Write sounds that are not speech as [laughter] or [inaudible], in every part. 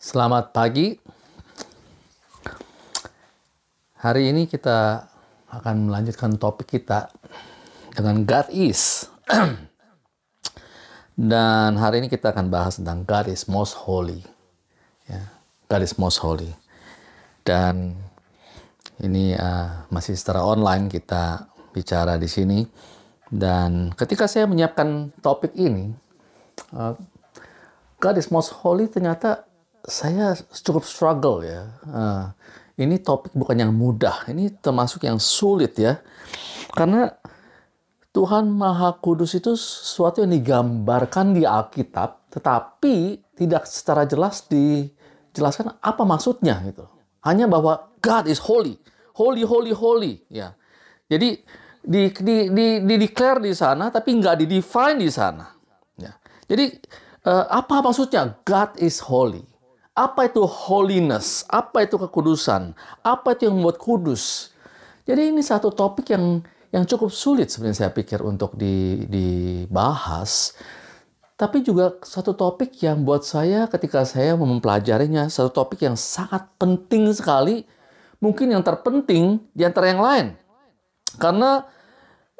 Selamat pagi. Hari ini kita akan melanjutkan topik kita dengan God is. [clears throat] Dan hari ini kita akan bahas tentang God is most holy. Ya, God is most holy. Dan ini uh, masih secara online kita bicara di sini. Dan ketika saya menyiapkan topik ini, uh, God is most holy ternyata saya cukup struggle ya. Uh, ini topik bukan yang mudah, ini termasuk yang sulit ya. Karena Tuhan Maha Kudus itu sesuatu yang digambarkan di Alkitab, tetapi tidak secara jelas dijelaskan apa maksudnya gitu. Hanya bahwa God is holy, holy, holy, holy. Ya, jadi di di di, di declare di sana, tapi nggak di define di sana. Ya, jadi uh, apa maksudnya God is holy? Apa itu holiness? Apa itu kekudusan? Apa itu yang membuat kudus? Jadi ini satu topik yang yang cukup sulit sebenarnya saya pikir untuk di, dibahas. Tapi juga satu topik yang buat saya ketika saya mempelajarinya, satu topik yang sangat penting sekali, mungkin yang terpenting di antara yang lain. Karena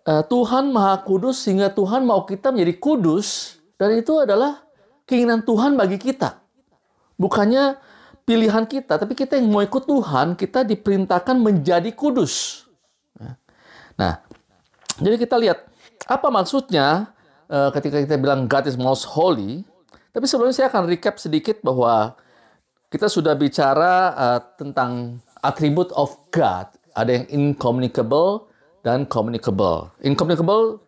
uh, Tuhan Maha Kudus sehingga Tuhan mau kita menjadi kudus dan itu adalah keinginan Tuhan bagi kita bukannya pilihan kita, tapi kita yang mau ikut Tuhan, kita diperintahkan menjadi kudus. Nah, jadi kita lihat apa maksudnya uh, ketika kita bilang God is most holy. Tapi sebelumnya saya akan recap sedikit bahwa kita sudah bicara uh, tentang atribut of God. Ada yang incommunicable dan communicable. Incommunicable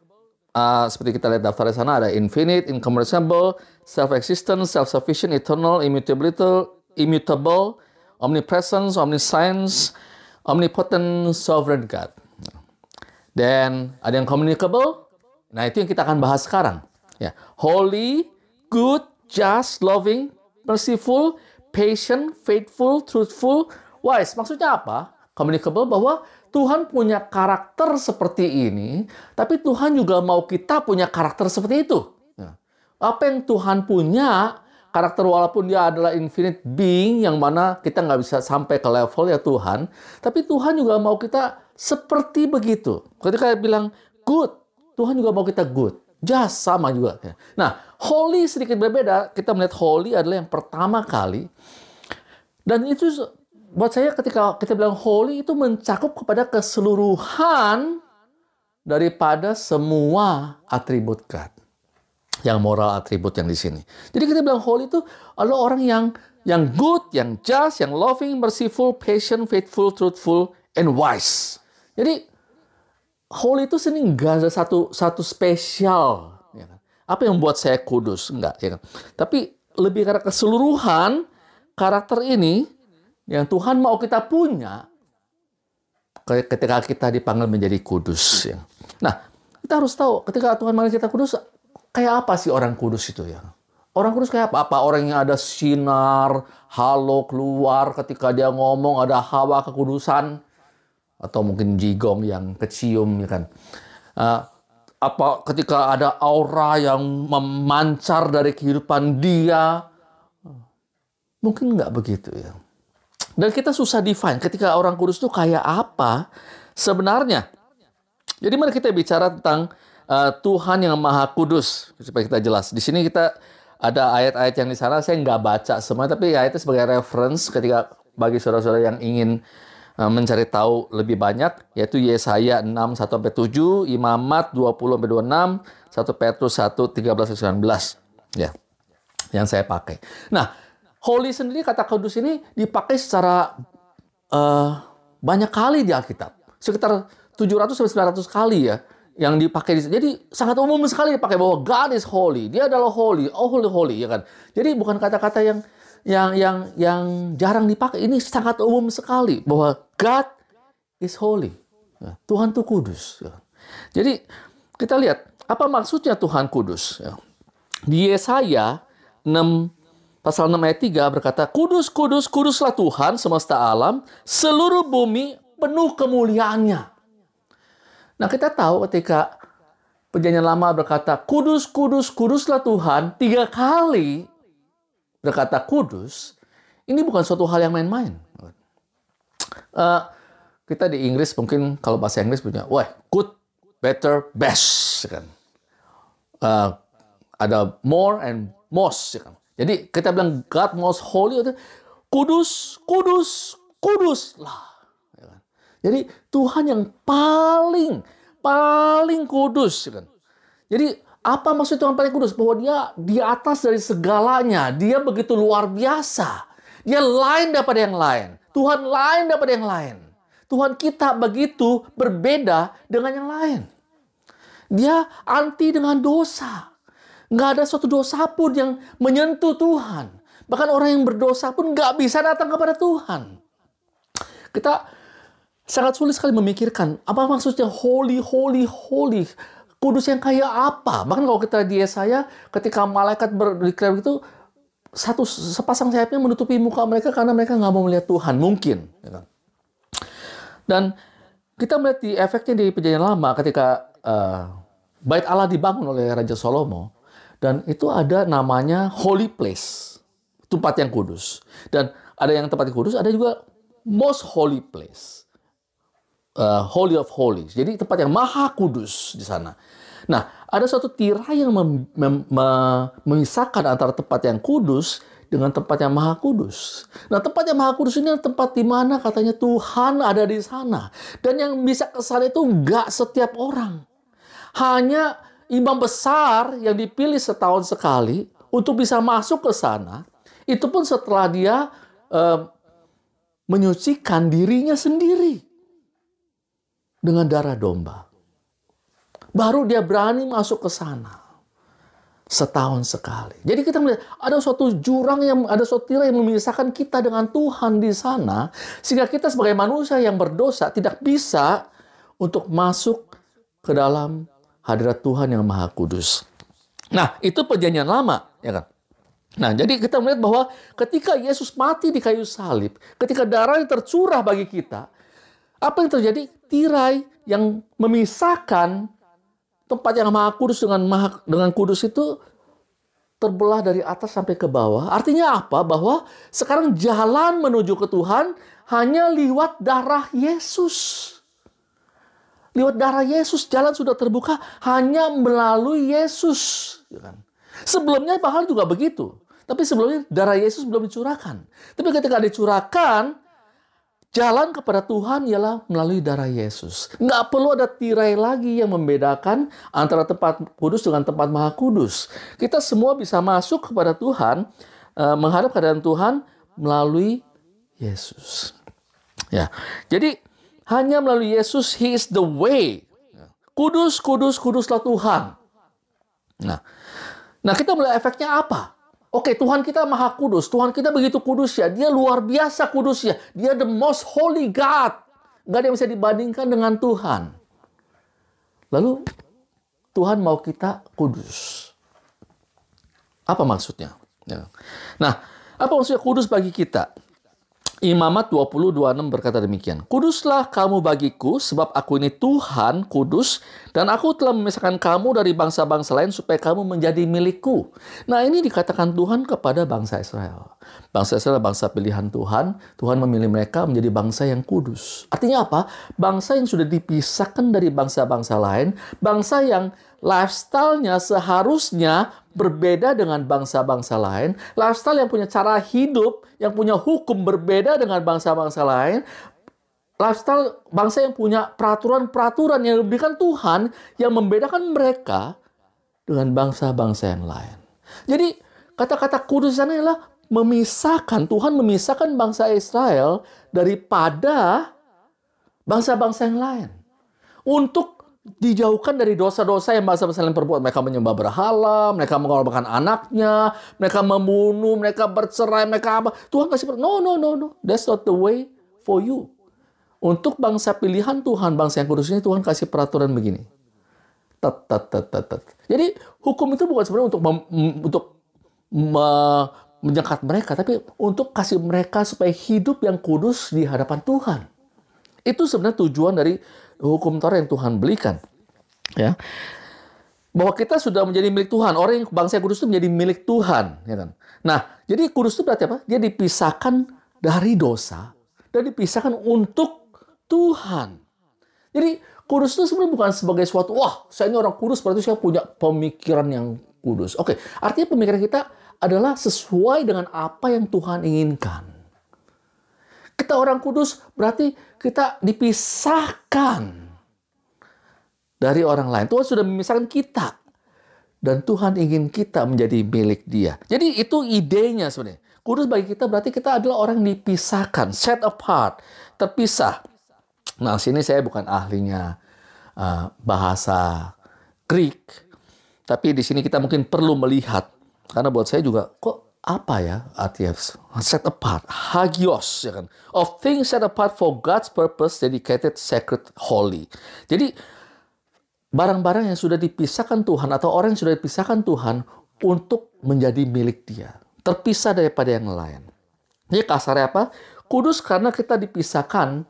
uh, seperti kita lihat daftar di sana ada infinite, incommensurable, self-existent, self-sufficient, eternal, immutable, immutable, omnipresence, omniscience, omnipotent, sovereign God. Dan ada yang communicable. Nah, itu yang kita akan bahas sekarang. Ya, holy, good, just, loving, merciful, patient, faithful, truthful, wise. Maksudnya apa? Communicable bahwa Tuhan punya karakter seperti ini, tapi Tuhan juga mau kita punya karakter seperti itu apa yang Tuhan punya, karakter walaupun dia adalah infinite being yang mana kita nggak bisa sampai ke level ya Tuhan, tapi Tuhan juga mau kita seperti begitu. Ketika bilang good, Tuhan juga mau kita good. Just sama juga. Nah, holy sedikit berbeda. Kita melihat holy adalah yang pertama kali. Dan itu buat saya ketika kita bilang holy itu mencakup kepada keseluruhan daripada semua atribut God yang moral atribut yang di sini. Jadi kita bilang holy itu adalah orang yang yang good, yang just, yang loving, merciful, patient, faithful, truthful, and wise. Jadi holy itu sini enggak ada satu satu spesial. Ya kan? Apa yang membuat saya kudus? Enggak. Ya kan? Tapi lebih karena keseluruhan karakter ini yang Tuhan mau kita punya ketika kita dipanggil menjadi kudus. Ya. Nah, kita harus tahu ketika Tuhan manggil kita kudus, kayak apa sih orang kudus itu ya? Orang kudus kayak apa? Apa orang yang ada sinar, halo keluar ketika dia ngomong, ada hawa kekudusan? Atau mungkin jigong yang kecium, ya kan? Uh, apa ketika ada aura yang memancar dari kehidupan dia? Mungkin nggak begitu ya. Dan kita susah define ketika orang kudus itu kayak apa sebenarnya. Jadi mari kita bicara tentang uh, Tuhan yang Maha Kudus supaya kita jelas. Di sini kita ada ayat-ayat yang di sana saya nggak baca semua tapi ayatnya sebagai reference ketika bagi saudara-saudara yang ingin uh, mencari tahu lebih banyak yaitu Yesaya 6 1 sampai 7, Imamat 20 sampai 26, 1 Petrus 1 13 19. Ya. Yang saya pakai. Nah, holy sendiri kata kudus ini dipakai secara uh, banyak kali di Alkitab. Sekitar 700 sampai 900 kali ya yang dipakai di jadi sangat umum sekali dipakai bahwa God is holy dia adalah holy oh holy holy ya kan jadi bukan kata-kata yang yang yang yang jarang dipakai ini sangat umum sekali bahwa God is holy ya, Tuhan tuh kudus ya. jadi kita lihat apa maksudnya Tuhan kudus ya. di Yesaya 6 pasal 6 ayat 3 berkata kudus kudus kuduslah Tuhan semesta alam seluruh bumi penuh kemuliaannya Nah kita tahu ketika perjanjian lama berkata kudus, kudus, kuduslah Tuhan tiga kali berkata kudus, Ini bukan suatu hal yang main-main. Uh, kita di Inggris mungkin kalau bahasa Inggris punya, wah, good, better, best. Uh, ada more and most, kan. Jadi kita bilang God most holy, kudus, kudus, kudus lah. Ya kan? Jadi Tuhan yang paling, paling kudus. Ya kan? Jadi apa maksud Tuhan paling kudus? Bahwa dia di atas dari segalanya. Dia begitu luar biasa. Dia lain daripada yang lain. Tuhan lain daripada yang lain. Tuhan kita begitu berbeda dengan yang lain. Dia anti dengan dosa. Nggak ada suatu dosa pun yang menyentuh Tuhan. Bahkan orang yang berdosa pun nggak bisa datang kepada Tuhan. Kita sangat sulit sekali memikirkan apa maksudnya holy, holy, holy. Kudus yang kayak apa? Bahkan kalau kita di Yesaya, ketika malaikat berdiklar itu, satu sepasang sayapnya menutupi muka mereka karena mereka nggak mau melihat Tuhan. Mungkin. Ya kan? Dan kita melihat di efeknya di perjanjian lama ketika uh, bait Allah dibangun oleh Raja Salomo. Dan itu ada namanya holy place. Tempat yang kudus. Dan ada yang tempat yang kudus, ada juga most holy place. Uh, holy of holies. Jadi tempat yang maha kudus di sana. Nah, ada suatu tirai yang mem, mem, mem, memisahkan antara tempat yang kudus dengan tempat yang maha kudus. Nah, tempat yang maha kudus ini adalah tempat di mana katanya Tuhan ada di sana. Dan yang bisa ke sana itu nggak setiap orang. Hanya imam besar yang dipilih setahun sekali untuk bisa masuk ke sana. Itu pun setelah dia uh, menyucikan dirinya sendiri dengan darah domba. Baru dia berani masuk ke sana. Setahun sekali. Jadi kita melihat ada suatu jurang yang ada suatu tirai yang memisahkan kita dengan Tuhan di sana sehingga kita sebagai manusia yang berdosa tidak bisa untuk masuk ke dalam hadirat Tuhan yang Maha Kudus. Nah, itu perjanjian lama, ya kan? Nah, jadi kita melihat bahwa ketika Yesus mati di kayu salib, ketika darah yang tercurah bagi kita, apa yang terjadi? Tirai yang memisahkan tempat yang maha kudus dengan maha, dengan kudus itu terbelah dari atas sampai ke bawah. Artinya apa? Bahwa sekarang jalan menuju ke Tuhan hanya lewat darah Yesus. Lewat darah Yesus jalan sudah terbuka hanya melalui Yesus. Ya kan? Sebelumnya bahkan juga begitu. Tapi sebelumnya darah Yesus belum dicurahkan. Tapi ketika dicurahkan, jalan kepada Tuhan ialah melalui darah Yesus. Nggak perlu ada tirai lagi yang membedakan antara tempat kudus dengan tempat maha kudus. Kita semua bisa masuk kepada Tuhan, eh, menghadap keadaan Tuhan melalui Yesus. Ya, jadi hanya melalui Yesus, He is the way. Kudus, kudus, kuduslah Tuhan. Nah, nah kita melihat efeknya apa? Oke, Tuhan kita maha kudus. Tuhan kita begitu kudus ya. Dia luar biasa kudus ya. Dia the most holy God. Gak ada yang bisa dibandingkan dengan Tuhan. Lalu, Tuhan mau kita kudus. Apa maksudnya? Ya. Nah, apa maksudnya kudus bagi kita? Imamat 20:26 berkata demikian. Kuduslah kamu bagiku sebab aku ini Tuhan kudus dan aku telah memisahkan kamu dari bangsa-bangsa lain supaya kamu menjadi milikku. Nah, ini dikatakan Tuhan kepada bangsa Israel. Bangsa Israel bangsa pilihan Tuhan. Tuhan memilih mereka menjadi bangsa yang kudus. Artinya apa? Bangsa yang sudah dipisahkan dari bangsa-bangsa lain, bangsa yang lifestyle-nya seharusnya berbeda dengan bangsa-bangsa lain, lifestyle yang punya cara hidup, yang punya hukum berbeda dengan bangsa-bangsa lain, lifestyle bangsa yang punya peraturan-peraturan yang diberikan Tuhan yang membedakan mereka dengan bangsa-bangsa yang lain. Jadi kata-kata kudus sana adalah memisahkan, Tuhan memisahkan bangsa Israel daripada bangsa-bangsa yang lain. Untuk dijauhkan dari dosa-dosa yang bangsa-bangsa lain perbuat. Mereka menyembah berhala, mereka mengorbankan anaknya, mereka membunuh, mereka bercerai, mereka apa. Tuhan kasih no, no, no, no. That's not the way for you. Untuk bangsa pilihan Tuhan, bangsa yang kudus ini Tuhan kasih peraturan begini. Tat, tat, tat, tat. Jadi hukum itu bukan sebenarnya untuk mem, untuk me, menyekat mereka, tapi untuk kasih mereka supaya hidup yang kudus di hadapan Tuhan. Itu sebenarnya tujuan dari hukum Taurat yang Tuhan belikan. Ya. bahwa kita sudah menjadi milik Tuhan. Orang yang bangsa yang kudus itu menjadi milik Tuhan, ya kan? Nah, jadi kudus itu berarti apa? Dia dipisahkan dari dosa dan dipisahkan untuk Tuhan. Jadi kudus itu sebenarnya bukan sebagai suatu wah, saya ini orang kudus berarti saya punya pemikiran yang kudus. Oke, artinya pemikiran kita adalah sesuai dengan apa yang Tuhan inginkan. Kita orang kudus berarti kita dipisahkan dari orang lain. Tuhan sudah memisahkan kita. Dan Tuhan ingin kita menjadi milik dia. Jadi itu idenya sebenarnya. Kudus bagi kita berarti kita adalah orang dipisahkan, set apart, terpisah. Nah, sini saya bukan ahlinya uh, bahasa Greek, tapi di sini kita mungkin perlu melihat karena buat saya juga kok apa ya artinya set apart, hagios ya kan, of things set apart for God's purpose, dedicated, sacred, holy. Jadi barang-barang yang sudah dipisahkan Tuhan atau orang yang sudah dipisahkan Tuhan untuk menjadi milik dia. Terpisah daripada yang lain. Ini kasarnya apa? Kudus karena kita dipisahkan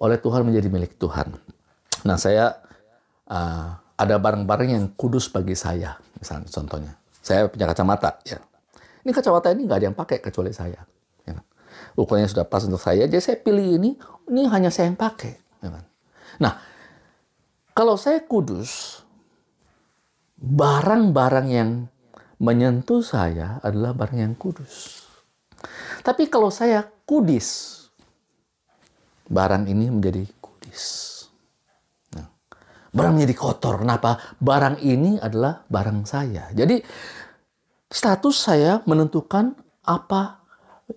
oleh Tuhan menjadi milik Tuhan. Nah saya uh, ada barang-barang yang kudus bagi saya. Misalnya contohnya. Saya punya kacamata. ya. Ini kacamata ini nggak ada yang pakai kecuali saya. Ya. Ukurannya sudah pas untuk saya. Jadi saya pilih ini. Ini hanya saya yang pakai. Ya. Nah kalau saya kudus, barang-barang yang menyentuh saya adalah barang yang kudus. Tapi kalau saya kudis, barang ini menjadi kudis. Nah, barang menjadi kotor. Kenapa? Barang ini adalah barang saya. Jadi status saya menentukan apa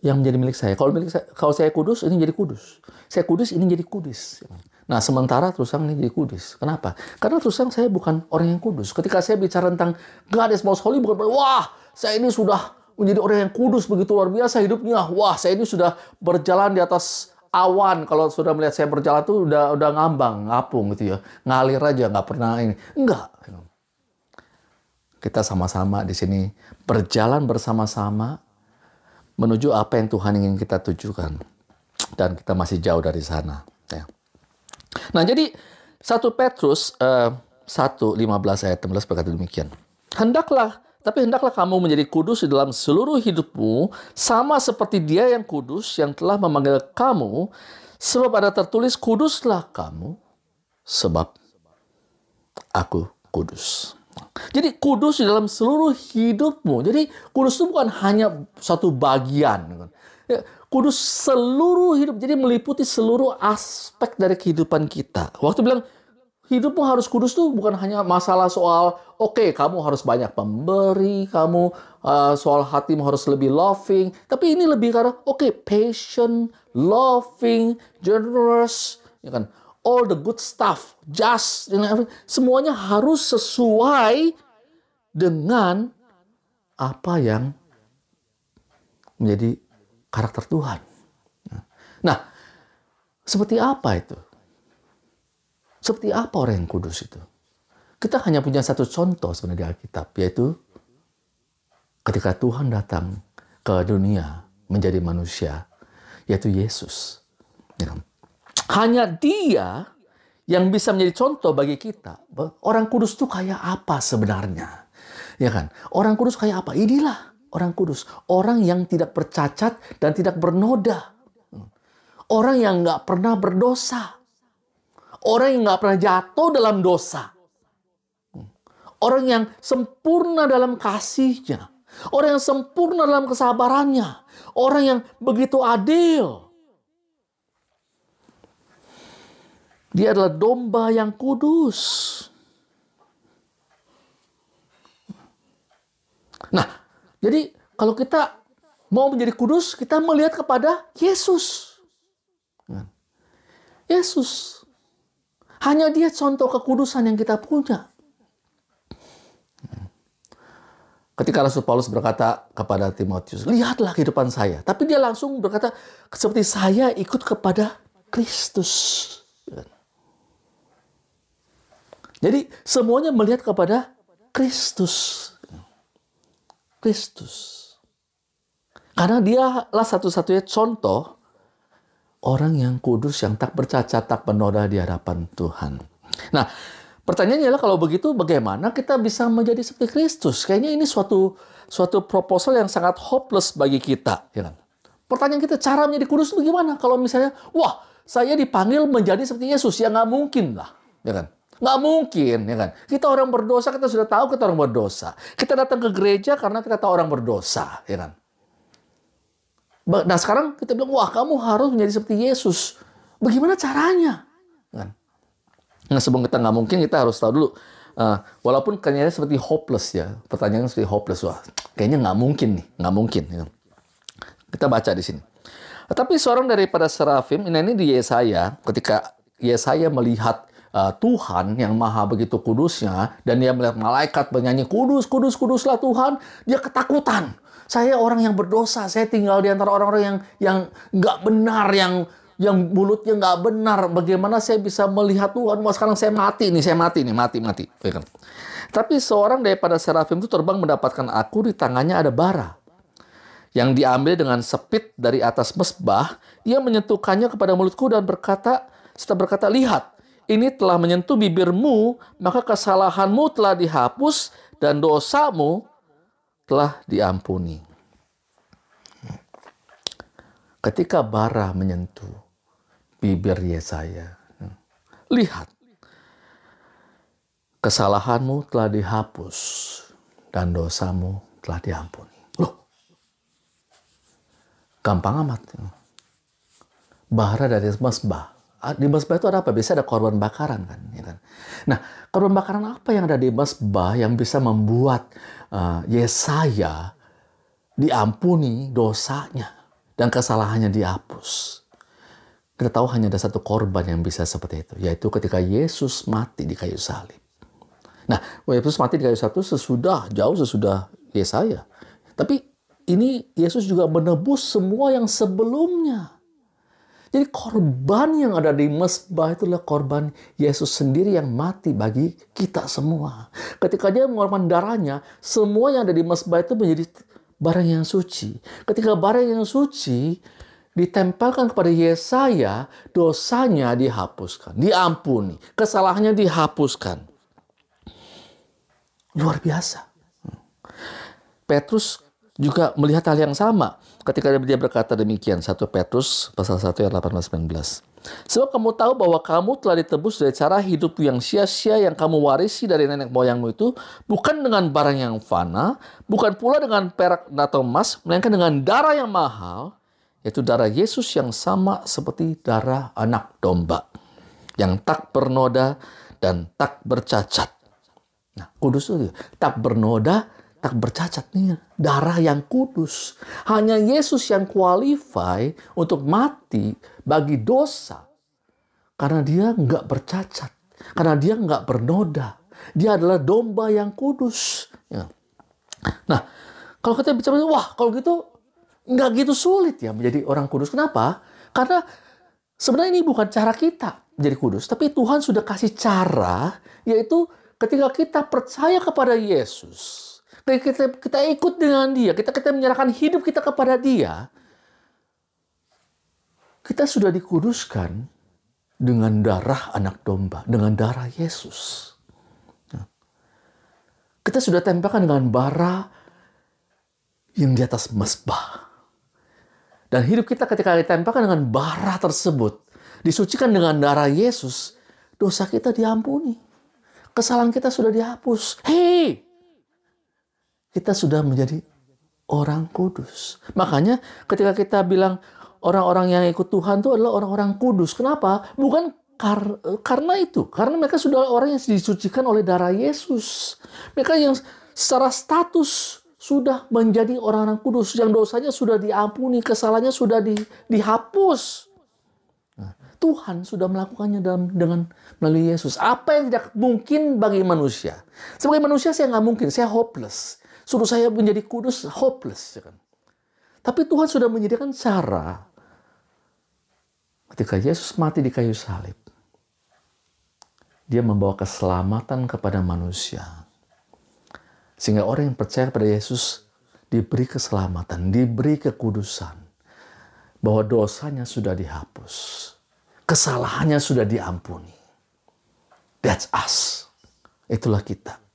yang menjadi milik saya. Kalau milik saya, kalau saya kudus, ini jadi kudus. Saya kudus, ini jadi kudus. Nah, sementara terus ini jadi kudus. Kenapa? Karena terus saya bukan orang yang kudus. Ketika saya bicara tentang God is most holy, bukan wah, saya ini sudah menjadi orang yang kudus begitu luar biasa hidupnya. Wah, saya ini sudah berjalan di atas awan. Kalau sudah melihat saya berjalan tuh udah udah ngambang, ngapung gitu ya. Ngalir aja, nggak pernah ini. Enggak. Kita sama-sama di sini berjalan bersama-sama menuju apa yang Tuhan ingin kita tujukan. Dan kita masih jauh dari sana. Ya. Nah, jadi 1 Petrus uh, 1, 15 ayat 16 berkata demikian. Hendaklah, tapi hendaklah kamu menjadi kudus di dalam seluruh hidupmu, sama seperti dia yang kudus yang telah memanggil kamu, sebab ada tertulis, kuduslah kamu, sebab aku kudus. Jadi kudus di dalam seluruh hidupmu. Jadi kudus itu bukan hanya satu bagian. Ya, kudus seluruh hidup. Jadi meliputi seluruh aspek dari kehidupan kita. Waktu bilang hidupmu harus kudus tuh bukan hanya masalah soal oke okay, kamu harus banyak pemberi, kamu uh, soal hatimu harus lebih loving, tapi ini lebih karena oke okay, patient, loving, generous, ya kan? All the good stuff, just, semuanya harus sesuai dengan apa yang menjadi karakter Tuhan. Nah, seperti apa itu? Seperti apa orang yang kudus itu? Kita hanya punya satu contoh sebenarnya di Alkitab, yaitu ketika Tuhan datang ke dunia menjadi manusia, yaitu Yesus. Hanya dia yang bisa menjadi contoh bagi kita. Orang kudus itu kayak apa sebenarnya? Ya kan? Orang kudus kayak apa? Inilah orang kudus. Orang yang tidak bercacat dan tidak bernoda. Orang yang nggak pernah berdosa. Orang yang nggak pernah jatuh dalam dosa. Orang yang sempurna dalam kasihnya. Orang yang sempurna dalam kesabarannya. Orang yang begitu adil. Dia adalah domba yang kudus. Nah, jadi kalau kita mau menjadi kudus, kita melihat kepada Yesus. Yesus. Hanya dia contoh kekudusan yang kita punya. Ketika Rasul Paulus berkata kepada Timotius, lihatlah kehidupan saya. Tapi dia langsung berkata, seperti saya ikut kepada Kristus. Jadi semuanya melihat kepada Kristus. Kristus. Karena dialah satu-satunya contoh orang yang kudus yang tak bercacat, tak bernoda di hadapan Tuhan. Nah, Pertanyaannya adalah kalau begitu bagaimana kita bisa menjadi seperti Kristus? Kayaknya ini suatu suatu proposal yang sangat hopeless bagi kita, ya kan? Pertanyaan kita cara menjadi kudus itu gimana? Kalau misalnya, wah saya dipanggil menjadi seperti Yesus, ya nggak mungkin lah, ya kan? Nggak mungkin, ya kan? Kita orang berdosa, kita sudah tahu kita orang berdosa. Kita datang ke gereja karena kita tahu orang berdosa, ya kan? Nah sekarang kita bilang, wah kamu harus menjadi seperti Yesus. Bagaimana caranya? Kan? Nah sebelum kita nggak mungkin, kita harus tahu dulu. Uh, walaupun kayaknya seperti hopeless ya, pertanyaan seperti hopeless wah, kayaknya nggak mungkin nih, nggak mungkin. Ya. Kita baca di sini. Tapi seorang daripada serafim, ini, ini di Yesaya, ketika Yesaya melihat uh, Tuhan yang maha begitu kudusnya, dan dia melihat malaikat bernyanyi, kudus, kudus, kuduslah Tuhan, dia ketakutan. Saya orang yang berdosa, saya tinggal di antara orang-orang yang yang nggak benar, yang yang mulutnya nggak benar. Bagaimana saya bisa melihat Tuhan? Wah sekarang saya mati nih, saya mati nih, mati, mati. Ya kan? Tapi seorang daripada serafim itu terbang mendapatkan aku di tangannya ada bara yang diambil dengan sepit dari atas mesbah, ia menyentuhkannya kepada mulutku dan berkata, setelah berkata, lihat, ini telah menyentuh bibirmu, maka kesalahanmu telah dihapus dan dosamu telah diampuni. Ketika bara menyentuh bibir Yesaya, lihat, kesalahanmu telah dihapus dan dosamu telah diampuni. Loh, gampang amat. Bara dari mesbah. Di mesbah itu ada apa? Bisa ada korban bakaran kan. Ya kan? Nah, korban bakaran apa yang ada di mesbah yang bisa membuat uh, Yesaya diampuni dosanya dan kesalahannya dihapus. Kita tahu hanya ada satu korban yang bisa seperti itu, yaitu ketika Yesus mati di kayu salib. Nah, Yesus mati di kayu salib itu sesudah, jauh sesudah Yesaya. Tapi ini Yesus juga menebus semua yang sebelumnya. Jadi korban yang ada di mesbah itulah korban Yesus sendiri yang mati bagi kita semua. Ketika dia mengeluarkan darahnya, semua yang ada di mesbah itu menjadi barang yang suci. Ketika barang yang suci ditempelkan kepada Yesaya, dosanya dihapuskan, diampuni, kesalahannya dihapuskan. Luar biasa. Petrus juga melihat hal yang sama ketika dia berkata demikian 1 Petrus pasal 1 ayat 18 19. Sebab kamu tahu bahwa kamu telah ditebus dari cara hidup yang sia-sia yang kamu warisi dari nenek moyangmu itu bukan dengan barang yang fana, bukan pula dengan perak atau emas, melainkan dengan darah yang mahal, yaitu darah Yesus yang sama seperti darah anak domba yang tak bernoda dan tak bercacat. Nah, kudus itu tak bernoda, tak bercacat nih darah yang kudus. Hanya Yesus yang qualify untuk mati bagi dosa. Karena dia nggak bercacat. Karena dia nggak bernoda. Dia adalah domba yang kudus. Ya. Nah, kalau kita bicara, wah kalau gitu nggak gitu sulit ya menjadi orang kudus. Kenapa? Karena sebenarnya ini bukan cara kita menjadi kudus. Tapi Tuhan sudah kasih cara, yaitu ketika kita percaya kepada Yesus kita, kita ikut dengan dia, kita kita menyerahkan hidup kita kepada dia, kita sudah dikuduskan dengan darah anak domba, dengan darah Yesus. Nah, kita sudah tempelkan dengan bara yang di atas mesbah. Dan hidup kita ketika ditempelkan dengan bara tersebut, disucikan dengan darah Yesus, dosa kita diampuni. Kesalahan kita sudah dihapus. Hei, kita sudah menjadi orang kudus. Makanya ketika kita bilang orang-orang yang ikut Tuhan itu adalah orang-orang kudus. Kenapa? Bukan kar karena itu. Karena mereka sudah orang yang disucikan oleh darah Yesus. Mereka yang secara status sudah menjadi orang-orang kudus. Yang dosanya sudah diampuni, kesalahannya sudah di, dihapus. Nah, Tuhan sudah melakukannya dalam dengan melalui Yesus. Apa yang tidak mungkin bagi manusia? Sebagai manusia saya nggak mungkin, saya hopeless. Suruh saya menjadi kudus, hopeless. Ya kan? Tapi Tuhan sudah menyediakan cara. Ketika Yesus mati di kayu salib, dia membawa keselamatan kepada manusia. Sehingga orang yang percaya kepada Yesus diberi keselamatan, diberi kekudusan. Bahwa dosanya sudah dihapus. Kesalahannya sudah diampuni. That's us. Itulah kita.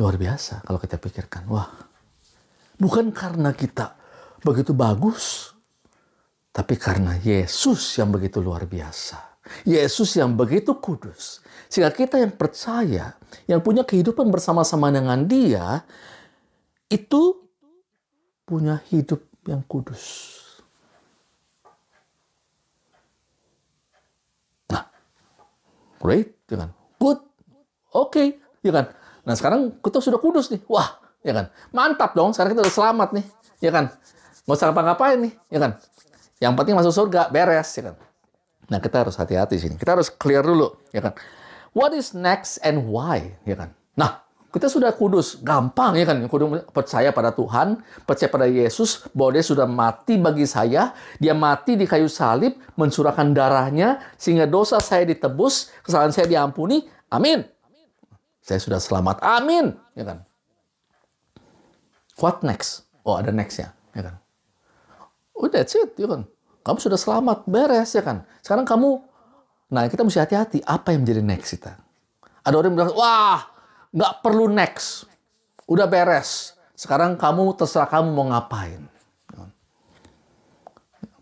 Luar biasa kalau kita pikirkan. Wah, bukan karena kita begitu bagus, tapi karena Yesus yang begitu luar biasa. Yesus yang begitu kudus. Sehingga kita yang percaya, yang punya kehidupan bersama-sama dengan dia, itu punya hidup yang kudus. Nah, great, ya kan? Good, oke, okay, ya kan? Nah sekarang kita sudah kudus nih. Wah, ya kan? Mantap dong. Sekarang kita udah selamat nih, ya kan? Nggak usah apa-ngapain nih, ya kan? Yang penting masuk surga, beres, ya kan? Nah kita harus hati-hati sini. Kita harus clear dulu, ya kan? What is next and why, ya kan? Nah, kita sudah kudus, gampang ya kan? Kudus percaya pada Tuhan, percaya pada Yesus bahwa Dia sudah mati bagi saya, Dia mati di kayu salib, mencurahkan darahnya sehingga dosa saya ditebus, kesalahan saya diampuni. Amin. Saya sudah selamat. Amin. Ya kan? What next? Oh, ada next ya, ya kan? Oh, that's it, ya kan? Kamu sudah selamat, beres ya kan? Sekarang kamu, nah kita mesti hati-hati. Apa yang menjadi next kita? Ada orang yang bilang, wah, nggak perlu next. Udah beres. Sekarang kamu terserah kamu mau ngapain.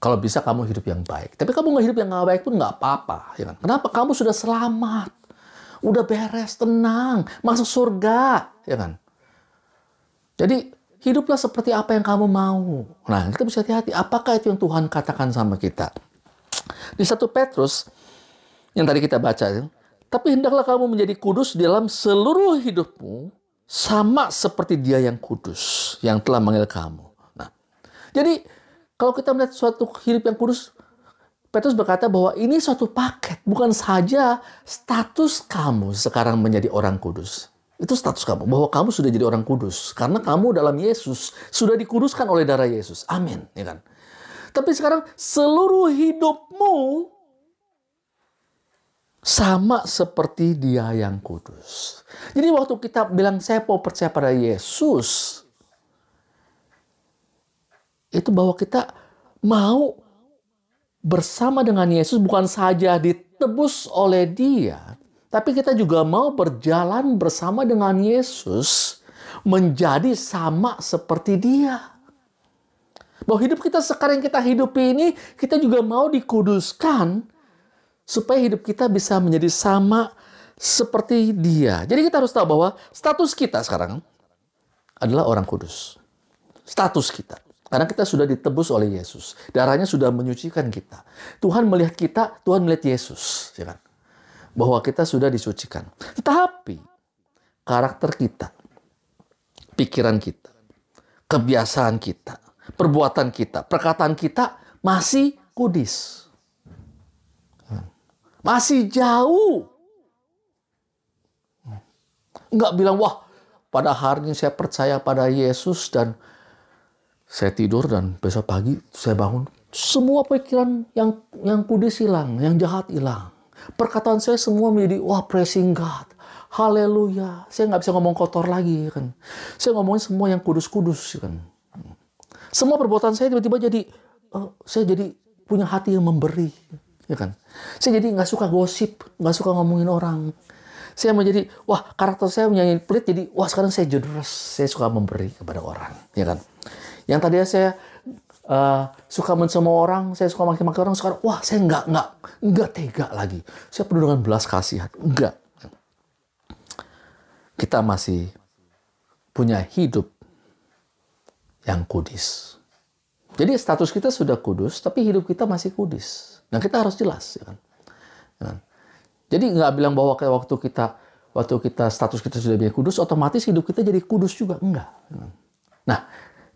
Kalau bisa kamu hidup yang baik. Tapi kamu nggak hidup yang nggak baik pun nggak apa-apa. Ya kan? Kenapa? Kamu sudah selamat. Udah beres, tenang, masuk surga, ya kan? Jadi hiduplah seperti apa yang kamu mau. Nah, kita bisa hati-hati. Apakah itu yang Tuhan katakan sama kita? Di satu Petrus yang tadi kita baca, tapi hendaklah kamu menjadi kudus dalam seluruh hidupmu, sama seperti Dia yang kudus, yang telah manggil kamu. Nah, jadi kalau kita melihat suatu hidup yang kudus, Petrus berkata bahwa ini suatu paket, bukan saja status kamu sekarang menjadi orang kudus. Itu status kamu, bahwa kamu sudah jadi orang kudus. Karena kamu dalam Yesus sudah dikuduskan oleh darah Yesus. Amin. Ya kan? Tapi sekarang seluruh hidupmu sama seperti dia yang kudus. Jadi waktu kita bilang saya mau percaya pada Yesus, itu bahwa kita mau bersama dengan Yesus bukan saja ditebus oleh Dia, tapi kita juga mau berjalan bersama dengan Yesus menjadi sama seperti Dia. Bahwa hidup kita sekarang yang kita hidupi ini, kita juga mau dikuduskan supaya hidup kita bisa menjadi sama seperti Dia. Jadi kita harus tahu bahwa status kita sekarang adalah orang kudus. Status kita. Karena kita sudah ditebus oleh Yesus. Darahnya sudah menyucikan kita. Tuhan melihat kita, Tuhan melihat Yesus. Ya kan? Bahwa kita sudah disucikan. Tetapi karakter kita, pikiran kita, kebiasaan kita, perbuatan kita, perkataan kita masih kudis. Masih jauh. Enggak bilang, wah pada hari ini saya percaya pada Yesus dan saya tidur dan besok pagi saya bangun, semua pikiran yang yang kudus hilang, yang jahat hilang. Perkataan saya semua menjadi wah praising God. Haleluya. Saya nggak bisa ngomong kotor lagi kan. Saya ngomongin semua yang kudus-kudus kan. Semua perbuatan saya tiba-tiba jadi uh, saya jadi punya hati yang memberi ya kan. Saya jadi nggak suka gosip, nggak suka ngomongin orang. Saya menjadi wah karakter saya menjadi pelit jadi wah sekarang saya generous, saya suka memberi kepada orang, ya kan. Yang tadi saya uh, suka mencemooh orang, saya suka maki-maki orang, sekarang wah saya nggak nggak nggak tega lagi. Saya penuh dengan belas kasihan. Enggak. Kita masih punya hidup yang kudus. Jadi status kita sudah kudus, tapi hidup kita masih kudus. Nah kita harus jelas, ya kan? Ya kan? Jadi nggak bilang bahwa kayak waktu kita waktu kita status kita sudah menjadi kudus, otomatis hidup kita jadi kudus juga enggak. Kan? Nah,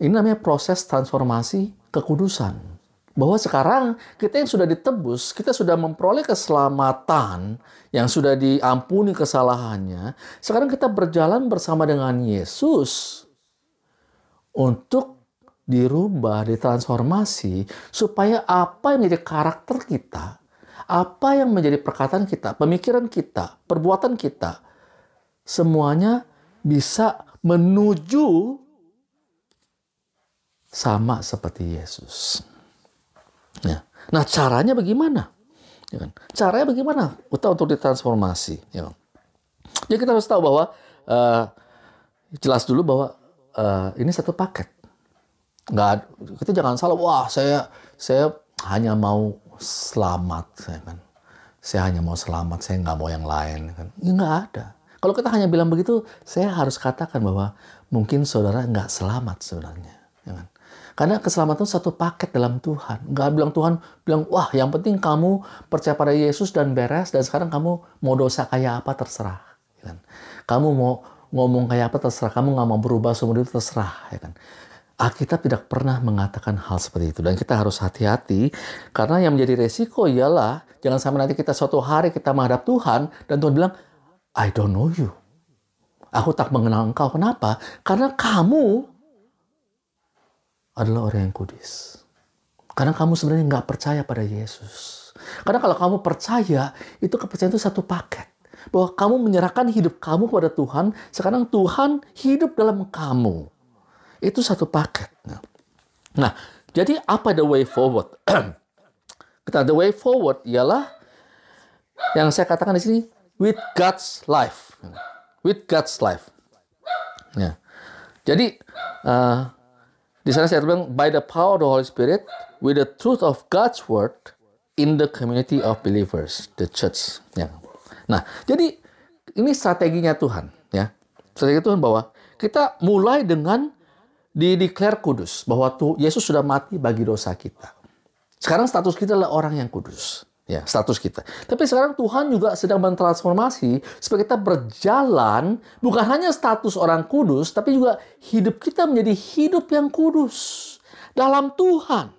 ini namanya proses transformasi kekudusan. Bahwa sekarang kita yang sudah ditebus, kita sudah memperoleh keselamatan, yang sudah diampuni kesalahannya. Sekarang kita berjalan bersama dengan Yesus untuk dirubah, ditransformasi, supaya apa yang menjadi karakter kita, apa yang menjadi perkataan kita, pemikiran kita, perbuatan kita, semuanya bisa menuju sama seperti Yesus. Ya. Nah, caranya bagaimana? Ya kan? Caranya bagaimana? Kita untuk ditransformasi. Ya kan? Jadi kita harus tahu bahwa uh, jelas dulu bahwa uh, ini satu paket. Nggak, kita jangan salah. Wah, saya saya hanya mau selamat, saya kan. Saya hanya mau selamat, saya nggak mau yang lain. Kan. Ya, nggak ada. Kalau kita hanya bilang begitu, saya harus katakan bahwa mungkin saudara nggak selamat sebenarnya. Ya kan? Karena keselamatan satu paket dalam Tuhan. Nggak bilang Tuhan, bilang, wah yang penting kamu percaya pada Yesus dan beres, dan sekarang kamu mau dosa kayak apa terserah. Ya kan? Kamu mau ngomong kayak apa terserah, kamu nggak mau berubah seumur itu terserah. Ya kan? Alkitab tidak pernah mengatakan hal seperti itu. Dan kita harus hati-hati, karena yang menjadi resiko ialah, jangan sampai nanti kita suatu hari kita menghadap Tuhan, dan Tuhan bilang, I don't know you. Aku tak mengenal engkau. Kenapa? Karena kamu adalah orang yang kudus. Karena kamu sebenarnya nggak percaya pada Yesus. Karena kalau kamu percaya, itu kepercayaan itu satu paket. Bahwa kamu menyerahkan hidup kamu kepada Tuhan, sekarang Tuhan hidup dalam kamu. Itu satu paket. Nah, jadi apa the way forward? [clears throat] Kita the way forward ialah yang saya katakan di sini with God's life, with God's life. Ya. Jadi uh, di sana saya bilang, by the power of the Holy Spirit, with the truth of God's word in the community of believers, the church. Ya. Nah, jadi ini strateginya Tuhan, ya. Strategi Tuhan bahwa kita mulai dengan di declare kudus bahwa Yesus sudah mati bagi dosa kita. Sekarang status kita adalah orang yang kudus ya status kita. Tapi sekarang Tuhan juga sedang mentransformasi supaya kita berjalan bukan hanya status orang kudus, tapi juga hidup kita menjadi hidup yang kudus dalam Tuhan.